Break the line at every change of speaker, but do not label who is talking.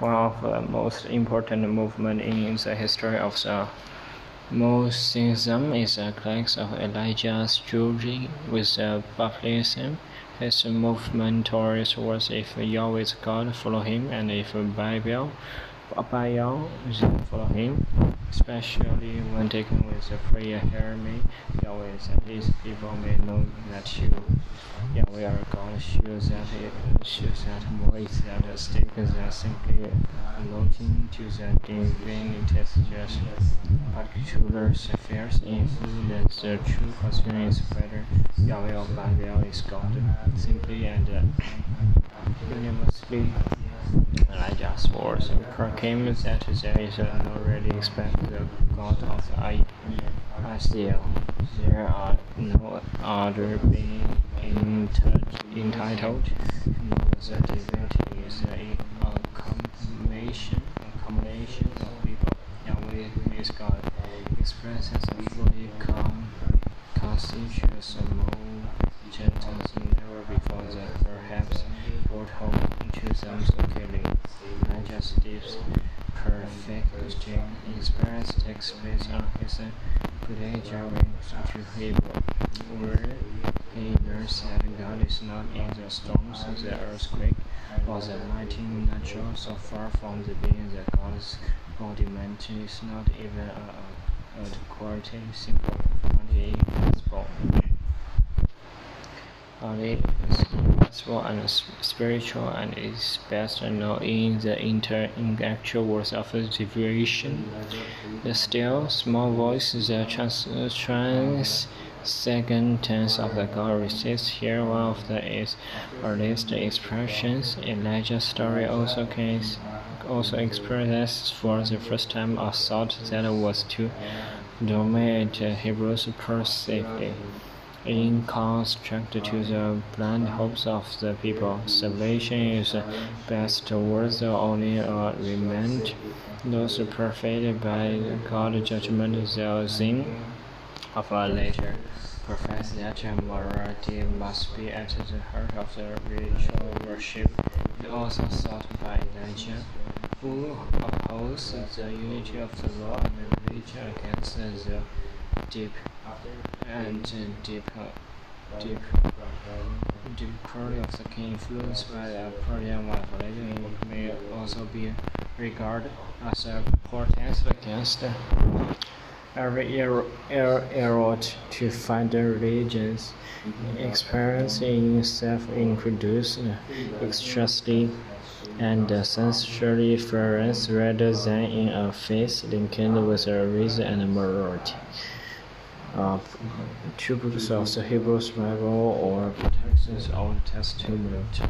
one of the most important movements in the history of the Moslemism is the clash of Elijah's Judge with the Baalism. His movement towards was if Yahweh's God, follow him, and if Baal, Baal, then follow him? Especially when taken with a prayer hear me, Yahweh that his people may know that you, Yahweh our God, shows that it that more is at stake than simply noting to the divine. Just particular affairs. In that the true question is whether Yahweh or Baal is God, simply and uh, unanimously. Elijah's words proclaim that there is no really expect the God of Israel. There are no other being entitled the divinity is a combination, a combination of people. Yahweh is God, expresses a fully constitutes more gentle than ever before that perhaps brought home to them so clearly. Not just this perfect experience takes place on his journey to Horeb, where he learns that God is not in the storms, the earthquake, or the lightning natural, so far from the being that God's embodiment is not even a, a, a quality simple, only possible. Only and spiritual and is best known in the inter intellectual words of divination. The still small voice, the trans, trans second tense of the God receives here one of the its earliest expressions. Elijah's story also can also expresses for the first time a thought that was to dominate Hebrews persistently. In contrast to the blind hopes of the people, salvation is best worth only uh, a remnant. Those perfected by God's judgment, their sin of a later profess that morality must be at the heart of the ritual worship. Also thought by Elijah, who opposed the unity of the law and religion against the deep and deep, deep, deep quality of the king influenced by the Phoenician wife religion may also be regarded as a protest against every er, error to find the religion's experience in self-introduced uh, ecstasy and uh, sensually ference rather than in a faith linked with a reason and morality two books of the Hebrew Bible or Texas Old Testament.